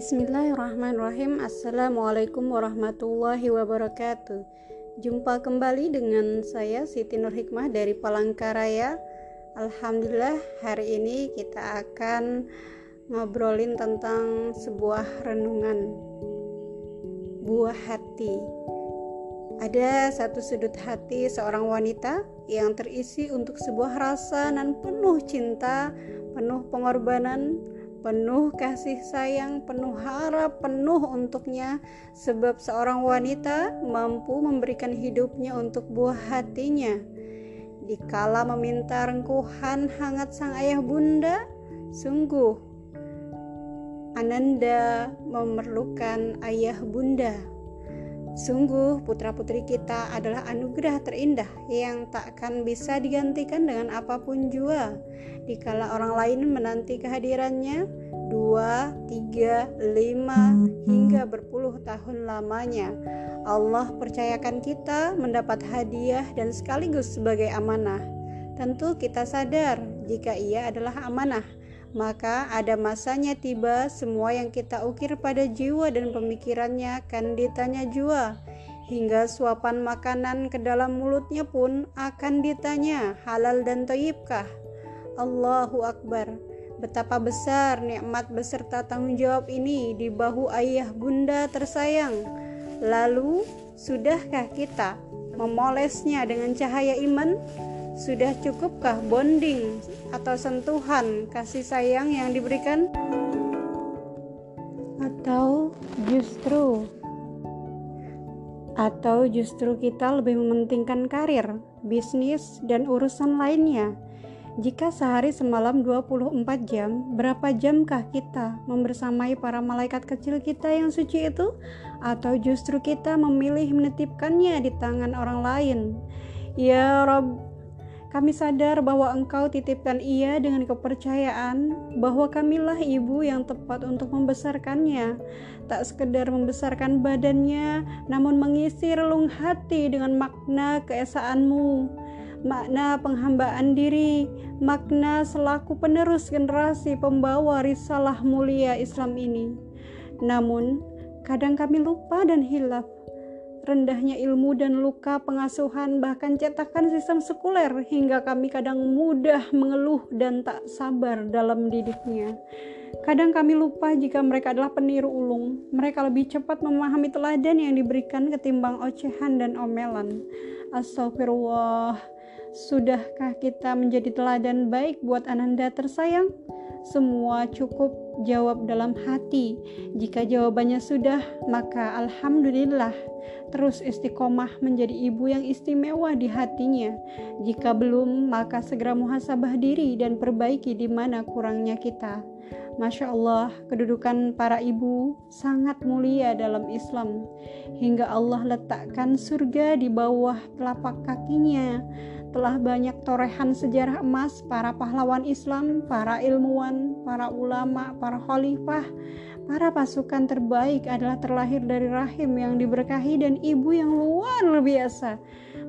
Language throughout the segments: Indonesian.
Bismillahirrahmanirrahim. Assalamualaikum warahmatullahi wabarakatuh. Jumpa kembali dengan saya Siti Nur Hikmah dari Palangkaraya. Alhamdulillah hari ini kita akan ngobrolin tentang sebuah renungan. Buah hati. Ada satu sudut hati seorang wanita yang terisi untuk sebuah rasa dan penuh cinta, penuh pengorbanan, penuh kasih sayang, penuh harap, penuh untuknya, sebab seorang wanita mampu memberikan hidupnya untuk buah hatinya. Dikala meminta rengkuhan hangat sang ayah bunda, sungguh Ananda memerlukan ayah bunda. Sungguh putra-putri kita adalah anugerah terindah yang takkan bisa digantikan dengan apa pun jua. Dikala orang lain menanti kehadirannya, dua, tiga, lima, hingga berpuluh tahun lamanya. Allah percayakan kita mendapat hadiah dan sekaligus sebagai amanah. Tentu kita sadar jika ia adalah amanah maka ada masanya tiba semua yang kita ukir pada jiwa dan pemikirannya akan ditanya jua hingga suapan makanan ke dalam mulutnya pun akan ditanya halal dan toyibkah Allahu Akbar. Betapa besar nikmat beserta tanggung jawab ini di bahu ayah bunda tersayang. Lalu sudahkah kita memolesnya dengan cahaya iman sudah cukupkah bonding atau sentuhan kasih sayang yang diberikan? Atau justru atau justru kita lebih mementingkan karir, bisnis, dan urusan lainnya? Jika sehari semalam 24 jam, berapa jamkah kita membersamai para malaikat kecil kita yang suci itu? Atau justru kita memilih menitipkannya di tangan orang lain? Ya Rob, kami sadar bahwa Engkau titipkan ia dengan kepercayaan bahwa kamilah ibu yang tepat untuk membesarkannya. Tak sekedar membesarkan badannya, namun mengisi relung hati dengan makna keesaanmu, makna penghambaan diri, makna selaku penerus generasi pembawa risalah mulia Islam ini. Namun, kadang kami lupa dan hilaf rendahnya ilmu dan luka pengasuhan bahkan cetakan sistem sekuler hingga kami kadang mudah mengeluh dan tak sabar dalam didiknya. Kadang kami lupa jika mereka adalah peniru ulung. Mereka lebih cepat memahami teladan yang diberikan ketimbang ocehan dan omelan. Astagfirullah. Sudahkah kita menjadi teladan baik buat Ananda tersayang? Semua cukup jawab dalam hati. Jika jawabannya sudah, maka alhamdulillah. Terus istiqomah menjadi ibu yang istimewa di hatinya. Jika belum, maka segera muhasabah diri dan perbaiki di mana kurangnya kita. Masya Allah, kedudukan para ibu sangat mulia dalam Islam, hingga Allah letakkan surga di bawah telapak kakinya. Telah banyak torehan sejarah emas para pahlawan Islam, para ilmuwan, para ulama, para khalifah, para pasukan terbaik adalah terlahir dari rahim yang diberkahi dan ibu yang luar biasa.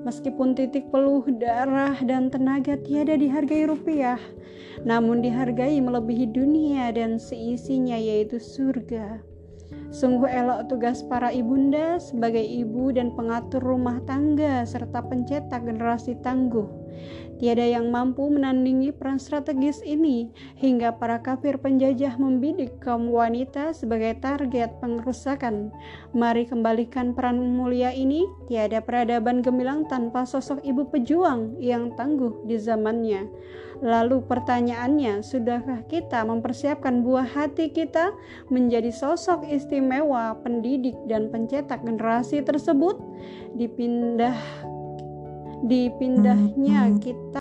Meskipun titik peluh darah dan tenaga tiada dihargai rupiah, namun dihargai melebihi dunia dan seisinya yaitu surga. Sungguh elok tugas para ibunda sebagai ibu dan pengatur rumah tangga serta pencetak generasi tangguh. Tiada yang mampu menandingi peran strategis ini hingga para kafir penjajah membidik kaum wanita sebagai target pengerusakan. Mari kembalikan peran mulia ini. Tiada peradaban gemilang tanpa sosok ibu pejuang yang tangguh di zamannya. Lalu pertanyaannya, sudahkah kita mempersiapkan buah hati kita menjadi sosok istimewa, pendidik dan pencetak generasi tersebut? Dipindah dipindahnya kita